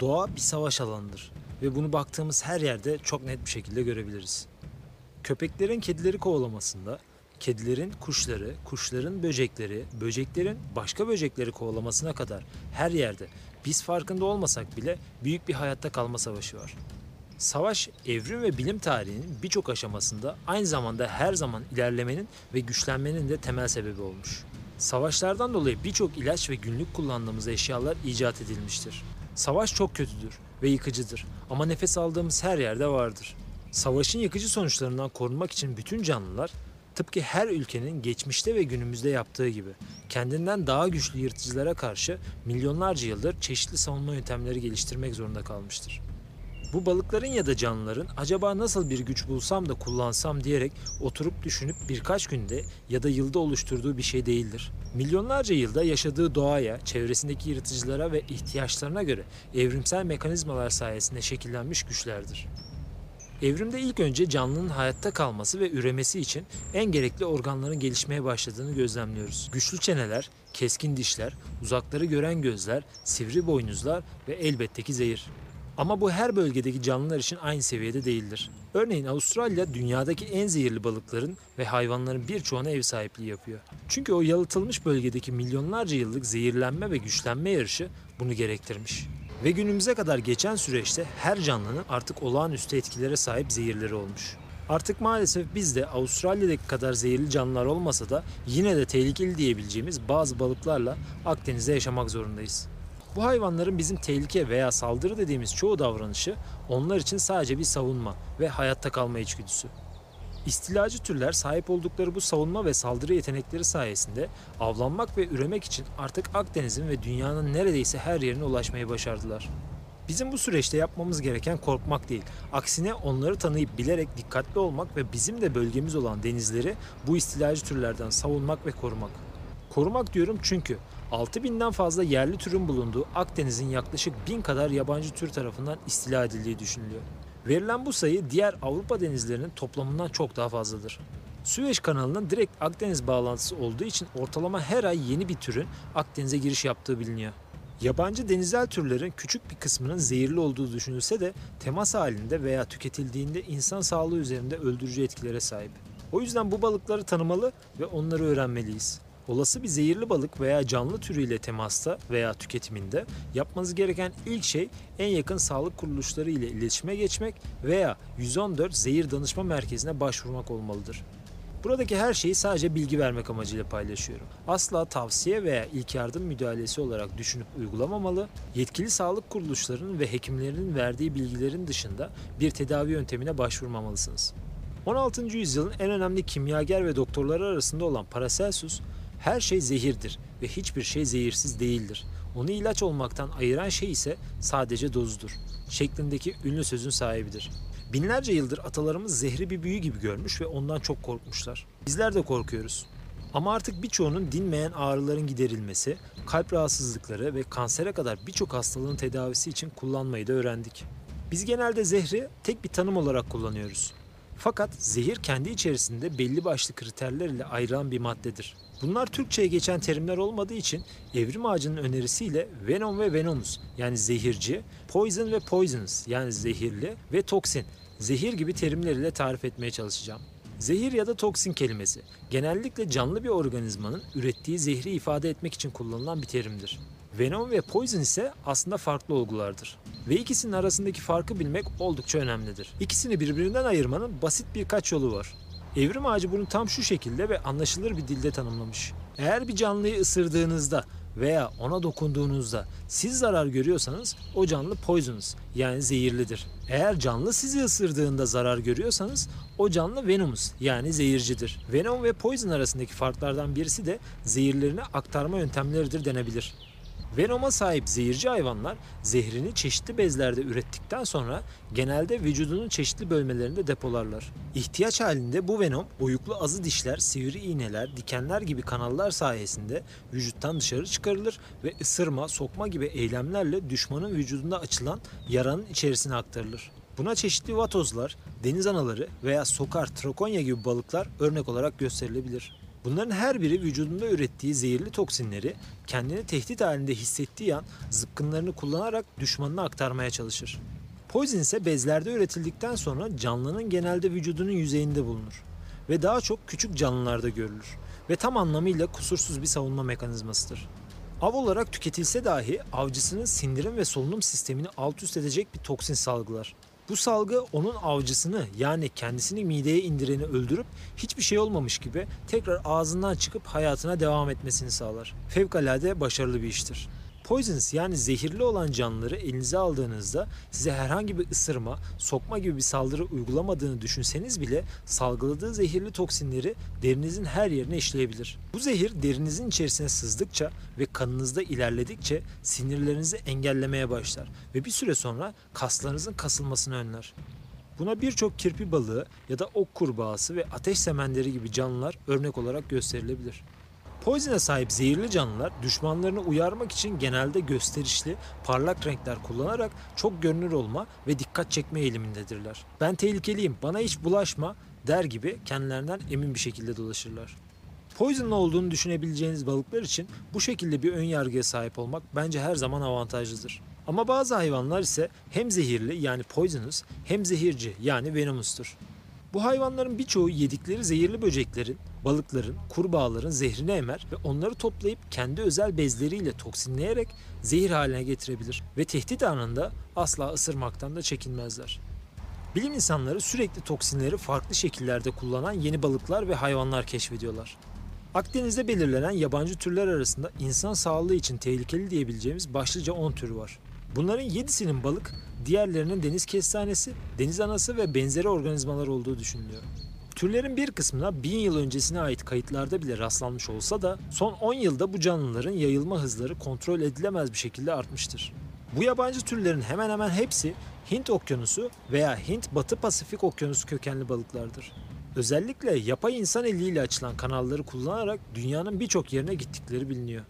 Doğa bir savaş alanıdır ve bunu baktığımız her yerde çok net bir şekilde görebiliriz. Köpeklerin kedileri kovalamasında, kedilerin kuşları, kuşların böcekleri, böceklerin başka böcekleri kovalamasına kadar her yerde biz farkında olmasak bile büyük bir hayatta kalma savaşı var. Savaş, evrim ve bilim tarihinin birçok aşamasında aynı zamanda her zaman ilerlemenin ve güçlenmenin de temel sebebi olmuş. Savaşlardan dolayı birçok ilaç ve günlük kullandığımız eşyalar icat edilmiştir. Savaş çok kötüdür ve yıkıcıdır ama nefes aldığımız her yerde vardır. Savaşın yıkıcı sonuçlarından korunmak için bütün canlılar tıpkı her ülkenin geçmişte ve günümüzde yaptığı gibi kendinden daha güçlü yırtıcılara karşı milyonlarca yıldır çeşitli savunma yöntemleri geliştirmek zorunda kalmıştır. Bu balıkların ya da canlıların acaba nasıl bir güç bulsam da kullansam diyerek oturup düşünüp birkaç günde ya da yılda oluşturduğu bir şey değildir. Milyonlarca yılda yaşadığı doğaya, çevresindeki yırtıcılara ve ihtiyaçlarına göre evrimsel mekanizmalar sayesinde şekillenmiş güçlerdir. Evrimde ilk önce canlının hayatta kalması ve üremesi için en gerekli organların gelişmeye başladığını gözlemliyoruz. Güçlü çeneler, keskin dişler, uzakları gören gözler, sivri boynuzlar ve elbette ki zehir. Ama bu her bölgedeki canlılar için aynı seviyede değildir. Örneğin Avustralya dünyadaki en zehirli balıkların ve hayvanların birçoğuna ev sahipliği yapıyor. Çünkü o yalıtılmış bölgedeki milyonlarca yıllık zehirlenme ve güçlenme yarışı bunu gerektirmiş. Ve günümüze kadar geçen süreçte her canlının artık olağanüstü etkilere sahip zehirleri olmuş. Artık maalesef biz de Avustralya'daki kadar zehirli canlılar olmasa da yine de tehlikeli diyebileceğimiz bazı balıklarla Akdeniz'de yaşamak zorundayız. Bu hayvanların bizim tehlike veya saldırı dediğimiz çoğu davranışı onlar için sadece bir savunma ve hayatta kalma içgüdüsü. İstilacı türler sahip oldukları bu savunma ve saldırı yetenekleri sayesinde avlanmak ve üremek için artık Akdeniz'in ve dünyanın neredeyse her yerine ulaşmayı başardılar. Bizim bu süreçte yapmamız gereken korkmak değil. Aksine onları tanıyıp bilerek dikkatli olmak ve bizim de bölgemiz olan denizleri bu istilacı türlerden savunmak ve korumak. Korumak diyorum çünkü 6000'den fazla yerli türün bulunduğu Akdeniz'in yaklaşık 1000 kadar yabancı tür tarafından istila edildiği düşünülüyor. Verilen bu sayı diğer Avrupa denizlerinin toplamından çok daha fazladır. Süveyş kanalının direkt Akdeniz bağlantısı olduğu için ortalama her ay yeni bir türün Akdeniz'e giriş yaptığı biliniyor. Yabancı denizel türlerin küçük bir kısmının zehirli olduğu düşünülse de temas halinde veya tüketildiğinde insan sağlığı üzerinde öldürücü etkilere sahip. O yüzden bu balıkları tanımalı ve onları öğrenmeliyiz. Olası bir zehirli balık veya canlı türüyle temasta veya tüketiminde yapmanız gereken ilk şey en yakın sağlık kuruluşları ile iletişime geçmek veya 114 zehir danışma merkezine başvurmak olmalıdır. Buradaki her şeyi sadece bilgi vermek amacıyla paylaşıyorum. Asla tavsiye veya ilk yardım müdahalesi olarak düşünüp uygulamamalı, yetkili sağlık kuruluşlarının ve hekimlerinin verdiği bilgilerin dışında bir tedavi yöntemine başvurmamalısınız. 16. yüzyılın en önemli kimyager ve doktorları arasında olan Paracelsus, her şey zehirdir ve hiçbir şey zehirsiz değildir. Onu ilaç olmaktan ayıran şey ise sadece dozudur. Şeklindeki ünlü sözün sahibidir. Binlerce yıldır atalarımız zehri bir büyü gibi görmüş ve ondan çok korkmuşlar. Bizler de korkuyoruz. Ama artık birçoğunun dinmeyen ağrıların giderilmesi, kalp rahatsızlıkları ve kansere kadar birçok hastalığın tedavisi için kullanmayı da öğrendik. Biz genelde zehri tek bir tanım olarak kullanıyoruz. Fakat zehir kendi içerisinde belli başlı kriterler ile ayrılan bir maddedir. Bunlar Türkçe'ye geçen terimler olmadığı için evrim ağacının önerisiyle venom ve venomous yani zehirci, poison ve poisonous yani zehirli ve toksin, zehir gibi terimler ile tarif etmeye çalışacağım. Zehir ya da toksin kelimesi genellikle canlı bir organizmanın ürettiği zehri ifade etmek için kullanılan bir terimdir. Venom ve poison ise aslında farklı olgulardır. Ve ikisinin arasındaki farkı bilmek oldukça önemlidir. İkisini birbirinden ayırmanın basit birkaç yolu var. Evrim ağacı bunu tam şu şekilde ve anlaşılır bir dilde tanımlamış. Eğer bir canlıyı ısırdığınızda veya ona dokunduğunuzda siz zarar görüyorsanız o canlı poisonous yani zehirlidir. Eğer canlı sizi ısırdığında zarar görüyorsanız o canlı venomous yani zehircidir. Venom ve poison arasındaki farklardan birisi de zehirlerini aktarma yöntemleridir denebilir. Venoma sahip zehirci hayvanlar zehrini çeşitli bezlerde ürettikten sonra genelde vücudunun çeşitli bölmelerinde depolarlar. İhtiyaç halinde bu venom oyuklu azı dişler, sivri iğneler, dikenler gibi kanallar sayesinde vücuttan dışarı çıkarılır ve ısırma, sokma gibi eylemlerle düşmanın vücudunda açılan yaranın içerisine aktarılır. Buna çeşitli vatozlar, deniz anaları veya sokar, trakonya gibi balıklar örnek olarak gösterilebilir. Bunların her biri vücudunda ürettiği zehirli toksinleri kendini tehdit halinde hissettiği an zıpkınlarını kullanarak düşmanına aktarmaya çalışır. Poison ise bezlerde üretildikten sonra canlının genelde vücudunun yüzeyinde bulunur ve daha çok küçük canlılarda görülür ve tam anlamıyla kusursuz bir savunma mekanizmasıdır. Av olarak tüketilse dahi avcısının sindirim ve solunum sistemini alt üst edecek bir toksin salgılar. Bu salgı onun avcısını yani kendisini mideye indireni öldürüp hiçbir şey olmamış gibi tekrar ağzından çıkıp hayatına devam etmesini sağlar. Fevkalade başarılı bir iştir. Poisons yani zehirli olan canlıları elinize aldığınızda size herhangi bir ısırma, sokma gibi bir saldırı uygulamadığını düşünseniz bile salgıladığı zehirli toksinleri derinizin her yerine işleyebilir. Bu zehir derinizin içerisine sızdıkça ve kanınızda ilerledikçe sinirlerinizi engellemeye başlar ve bir süre sonra kaslarınızın kasılmasını önler. Buna birçok kirpi balığı ya da ok kurbağası ve ateş semenleri gibi canlılar örnek olarak gösterilebilir. Poison'a sahip zehirli canlılar düşmanlarını uyarmak için genelde gösterişli, parlak renkler kullanarak çok görünür olma ve dikkat çekme eğilimindedirler. Ben tehlikeliyim, bana hiç bulaşma der gibi kendilerinden emin bir şekilde dolaşırlar. Poison'lı olduğunu düşünebileceğiniz balıklar için bu şekilde bir ön yargıya sahip olmak bence her zaman avantajlıdır. Ama bazı hayvanlar ise hem zehirli yani poisonous hem zehirci yani venomous'tur. Bu hayvanların birçoğu yedikleri zehirli böceklerin, balıkların, kurbağaların zehrini emer ve onları toplayıp kendi özel bezleriyle toksinleyerek zehir haline getirebilir ve tehdit anında asla ısırmaktan da çekinmezler. Bilim insanları sürekli toksinleri farklı şekillerde kullanan yeni balıklar ve hayvanlar keşfediyorlar. Akdeniz'de belirlenen yabancı türler arasında insan sağlığı için tehlikeli diyebileceğimiz başlıca 10 tür var. Bunların 7'sinin balık, diğerlerinin deniz kestanesi, deniz anası ve benzeri organizmalar olduğu düşünülüyor. Türlerin bir kısmına bin yıl öncesine ait kayıtlarda bile rastlanmış olsa da son 10 yılda bu canlıların yayılma hızları kontrol edilemez bir şekilde artmıştır. Bu yabancı türlerin hemen hemen hepsi Hint Okyanusu veya Hint Batı Pasifik Okyanusu kökenli balıklardır. Özellikle yapay insan eliyle açılan kanalları kullanarak dünyanın birçok yerine gittikleri biliniyor.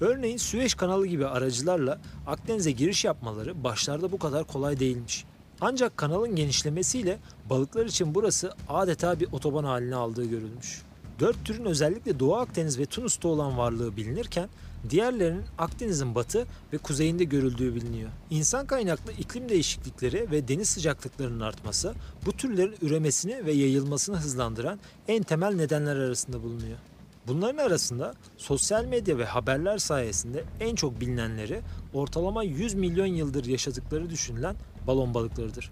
Örneğin Süveyş kanalı gibi aracılarla Akdeniz'e giriş yapmaları başlarda bu kadar kolay değilmiş. Ancak kanalın genişlemesiyle balıklar için burası adeta bir otoban haline aldığı görülmüş. Dört türün özellikle Doğu Akdeniz ve Tunus'ta olan varlığı bilinirken diğerlerinin Akdeniz'in batı ve kuzeyinde görüldüğü biliniyor. İnsan kaynaklı iklim değişiklikleri ve deniz sıcaklıklarının artması bu türlerin üremesini ve yayılmasını hızlandıran en temel nedenler arasında bulunuyor. Bunların arasında sosyal medya ve haberler sayesinde en çok bilinenleri ortalama 100 milyon yıldır yaşadıkları düşünülen balon balıklarıdır.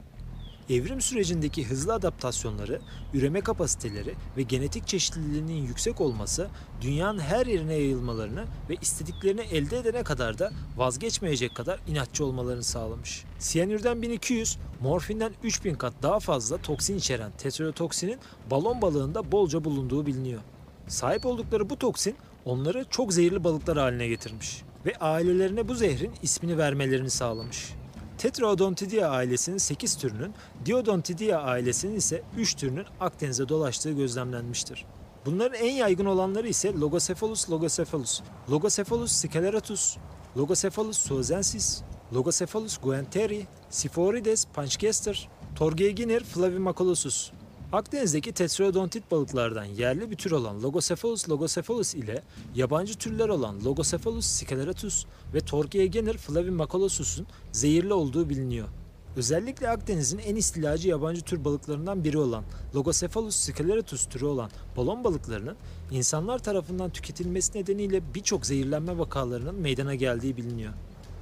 Evrim sürecindeki hızlı adaptasyonları, üreme kapasiteleri ve genetik çeşitliliğinin yüksek olması dünyanın her yerine yayılmalarını ve istediklerini elde edene kadar da vazgeçmeyecek kadar inatçı olmalarını sağlamış. Siyanürden 1200, morfinden 3000 kat daha fazla toksin içeren tetrodotoksinin balon balığında bolca bulunduğu biliniyor. Sahip oldukları bu toksin onları çok zehirli balıklar haline getirmiş ve ailelerine bu zehrin ismini vermelerini sağlamış. Tetraodontidia ailesinin 8 türünün, Diodontidia ailesinin ise 3 türünün Akdeniz'e dolaştığı gözlemlenmiştir. Bunların en yaygın olanları ise Logocephalus logocephalus, Logocephalus sceleratus, Logocephalus suazensis, Logocephalus guenteri, Siphorides panchkester, Torgeginir flavimacolosus. Akdeniz'deki tetraodontit balıklardan yerli bir tür olan Logocephalus logocephalus ile yabancı türler olan Logocephalus sceleratus ve Torgegenir flavimacolosus'un zehirli olduğu biliniyor. Özellikle Akdeniz'in en istilacı yabancı tür balıklarından biri olan Logocephalus sceleratus türü olan balon balıklarının insanlar tarafından tüketilmesi nedeniyle birçok zehirlenme vakalarının meydana geldiği biliniyor.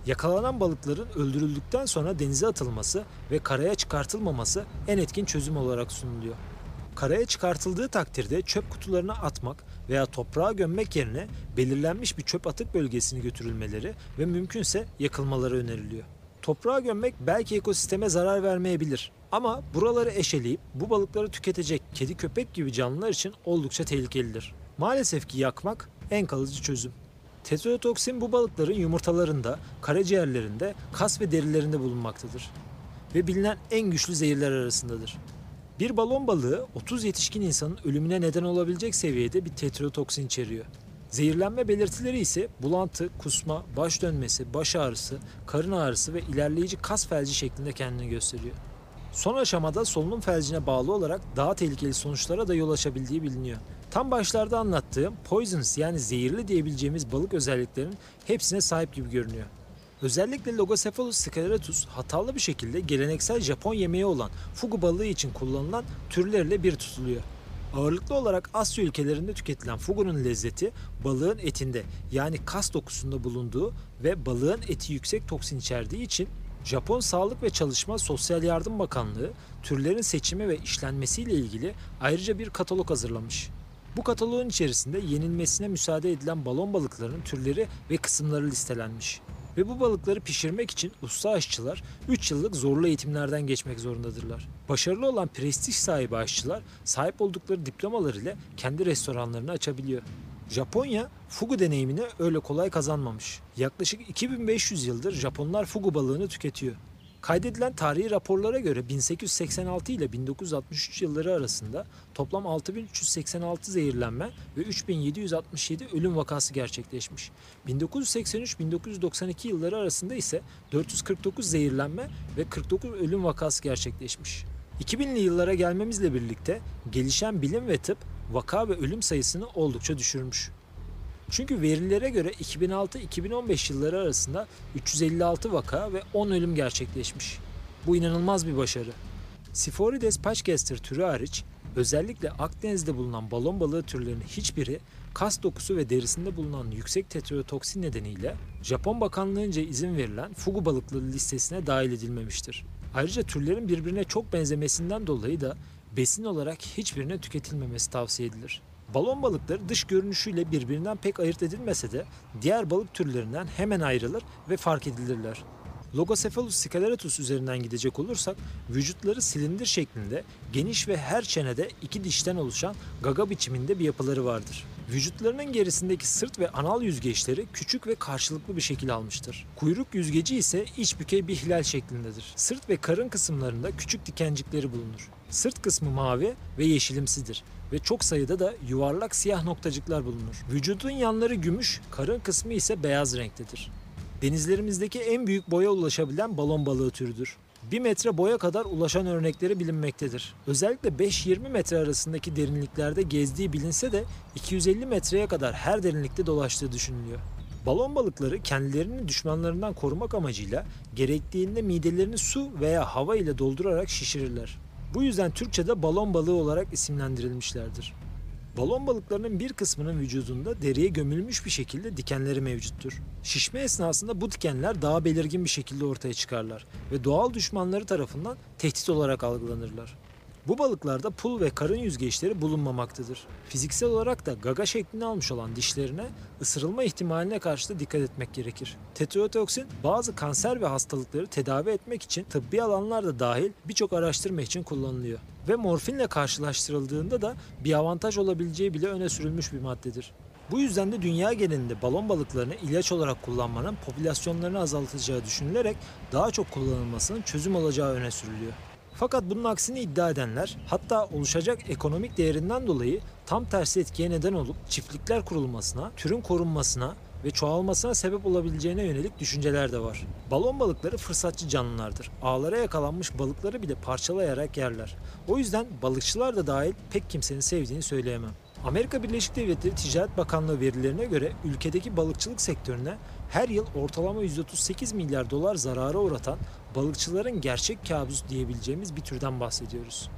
Yakalanan balıkların öldürüldükten sonra denize atılması ve karaya çıkartılmaması en etkin çözüm olarak sunuluyor. Karaya çıkartıldığı takdirde çöp kutularına atmak veya toprağa gömmek yerine belirlenmiş bir çöp atık bölgesine götürülmeleri ve mümkünse yakılmaları öneriliyor. Toprağa gömmek belki ekosisteme zarar vermeyebilir ama buraları eşeleyip bu balıkları tüketecek kedi köpek gibi canlılar için oldukça tehlikelidir. Maalesef ki yakmak en kalıcı çözüm. Tetrodotoxin bu balıkların yumurtalarında, karaciğerlerinde, kas ve derilerinde bulunmaktadır. Ve bilinen en güçlü zehirler arasındadır. Bir balon balığı 30 yetişkin insanın ölümüne neden olabilecek seviyede bir tetrodotoxin içeriyor. Zehirlenme belirtileri ise bulantı, kusma, baş dönmesi, baş ağrısı, karın ağrısı ve ilerleyici kas felci şeklinde kendini gösteriyor. Son aşamada solunum felcine bağlı olarak daha tehlikeli sonuçlara da yol açabildiği biliniyor. Tam başlarda anlattığım poisonous yani zehirli diyebileceğimiz balık özelliklerinin hepsine sahip gibi görünüyor. Özellikle Logocephalus scleratus hatalı bir şekilde geleneksel Japon yemeği olan fugu balığı için kullanılan türlerle bir tutuluyor. Ağırlıklı olarak Asya ülkelerinde tüketilen fugunun lezzeti balığın etinde yani kas dokusunda bulunduğu ve balığın eti yüksek toksin içerdiği için Japon Sağlık ve Çalışma Sosyal Yardım Bakanlığı türlerin seçimi ve işlenmesiyle ilgili ayrıca bir katalog hazırlamış. Bu kataloğun içerisinde yenilmesine müsaade edilen balon balıklarının türleri ve kısımları listelenmiş. Ve bu balıkları pişirmek için usta aşçılar 3 yıllık zorlu eğitimlerden geçmek zorundadırlar. Başarılı olan prestij sahibi aşçılar sahip oldukları diplomalar ile kendi restoranlarını açabiliyor. Japonya fugu deneyimini öyle kolay kazanmamış. Yaklaşık 2500 yıldır Japonlar fugu balığını tüketiyor. Kaydedilen tarihi raporlara göre 1886 ile 1963 yılları arasında toplam 6386 zehirlenme ve 3767 ölüm vakası gerçekleşmiş. 1983-1992 yılları arasında ise 449 zehirlenme ve 49 ölüm vakası gerçekleşmiş. 2000'li yıllara gelmemizle birlikte gelişen bilim ve tıp vaka ve ölüm sayısını oldukça düşürmüş. Çünkü verilere göre 2006-2015 yılları arasında 356 vaka ve 10 ölüm gerçekleşmiş. Bu inanılmaz bir başarı. Siforides paçgester türü hariç özellikle Akdeniz'de bulunan balon balığı türlerinin hiçbiri kas dokusu ve derisinde bulunan yüksek tetroyotoksin nedeniyle Japon Bakanlığı'nca izin verilen fugu balıkları listesine dahil edilmemiştir. Ayrıca türlerin birbirine çok benzemesinden dolayı da besin olarak hiçbirine tüketilmemesi tavsiye edilir. Balon balıkları dış görünüşüyle birbirinden pek ayırt edilmese de diğer balık türlerinden hemen ayrılır ve fark edilirler. Logocephalus scleratus üzerinden gidecek olursak vücutları silindir şeklinde geniş ve her çenede iki dişten oluşan gaga biçiminde bir yapıları vardır. Vücutlarının gerisindeki sırt ve anal yüzgeçleri küçük ve karşılıklı bir şekil almıştır. Kuyruk yüzgeci ise iç bükey bir hilal şeklindedir. Sırt ve karın kısımlarında küçük dikencikleri bulunur. Sırt kısmı mavi ve yeşilimsidir ve çok sayıda da yuvarlak siyah noktacıklar bulunur. Vücudun yanları gümüş, karın kısmı ise beyaz renktedir. Denizlerimizdeki en büyük boya ulaşabilen balon balığı türüdür. 1 metre boya kadar ulaşan örnekleri bilinmektedir. Özellikle 5-20 metre arasındaki derinliklerde gezdiği bilinse de 250 metreye kadar her derinlikte dolaştığı düşünülüyor. Balon balıkları kendilerini düşmanlarından korumak amacıyla gerektiğinde midelerini su veya hava ile doldurarak şişirirler. Bu yüzden Türkçe'de balon balığı olarak isimlendirilmişlerdir. Balon balıklarının bir kısmının vücudunda deriye gömülmüş bir şekilde dikenleri mevcuttur. Şişme esnasında bu dikenler daha belirgin bir şekilde ortaya çıkarlar ve doğal düşmanları tarafından tehdit olarak algılanırlar. Bu balıklarda pul ve karın yüzgeçleri bulunmamaktadır. Fiziksel olarak da gaga şeklini almış olan dişlerine ısırılma ihtimaline karşı da dikkat etmek gerekir. Tetrodotoxin bazı kanser ve hastalıkları tedavi etmek için tıbbi alanlarda dahil birçok araştırma için kullanılıyor. Ve morfinle karşılaştırıldığında da bir avantaj olabileceği bile öne sürülmüş bir maddedir. Bu yüzden de dünya genelinde balon balıklarını ilaç olarak kullanmanın popülasyonlarını azaltacağı düşünülerek daha çok kullanılmasının çözüm olacağı öne sürülüyor. Fakat bunun aksini iddia edenler hatta oluşacak ekonomik değerinden dolayı tam tersi etkiye neden olup çiftlikler kurulmasına, türün korunmasına ve çoğalmasına sebep olabileceğine yönelik düşünceler de var. Balon balıkları fırsatçı canlılardır. Ağlara yakalanmış balıkları bile parçalayarak yerler. O yüzden balıkçılar da dahil pek kimsenin sevdiğini söyleyemem. Amerika Birleşik Devletleri Ticaret Bakanlığı verilerine göre ülkedeki balıkçılık sektörüne her yıl ortalama 138 milyar dolar zarara uğratan balıkçıların gerçek kabus diyebileceğimiz bir türden bahsediyoruz.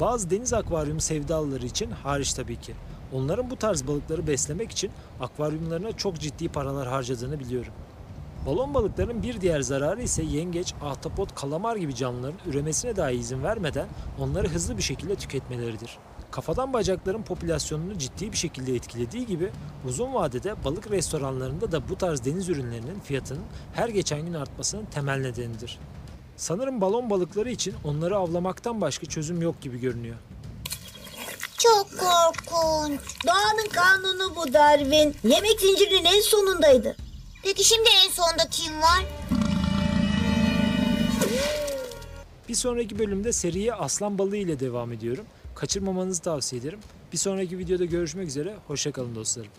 Bazı deniz akvaryumu sevdalıları için hariç tabii ki. Onların bu tarz balıkları beslemek için akvaryumlarına çok ciddi paralar harcadığını biliyorum. Balon balıklarının bir diğer zararı ise yengeç, ahtapot, kalamar gibi canlıların üremesine dahi izin vermeden onları hızlı bir şekilde tüketmeleridir. Kafadan bacakların popülasyonunu ciddi bir şekilde etkilediği gibi uzun vadede balık restoranlarında da bu tarz deniz ürünlerinin fiyatının her geçen gün artmasının temel nedenidir. Sanırım balon balıkları için onları avlamaktan başka çözüm yok gibi görünüyor. Korkunç. Doğanın kanunu bu Darwin. Yemek zincirinin en sonundaydı. Peki şimdi en sonda kim var? Bir sonraki bölümde seriye aslan balığı ile devam ediyorum. Kaçırmamanızı tavsiye ederim. Bir sonraki videoda görüşmek üzere. Hoşçakalın dostlarım.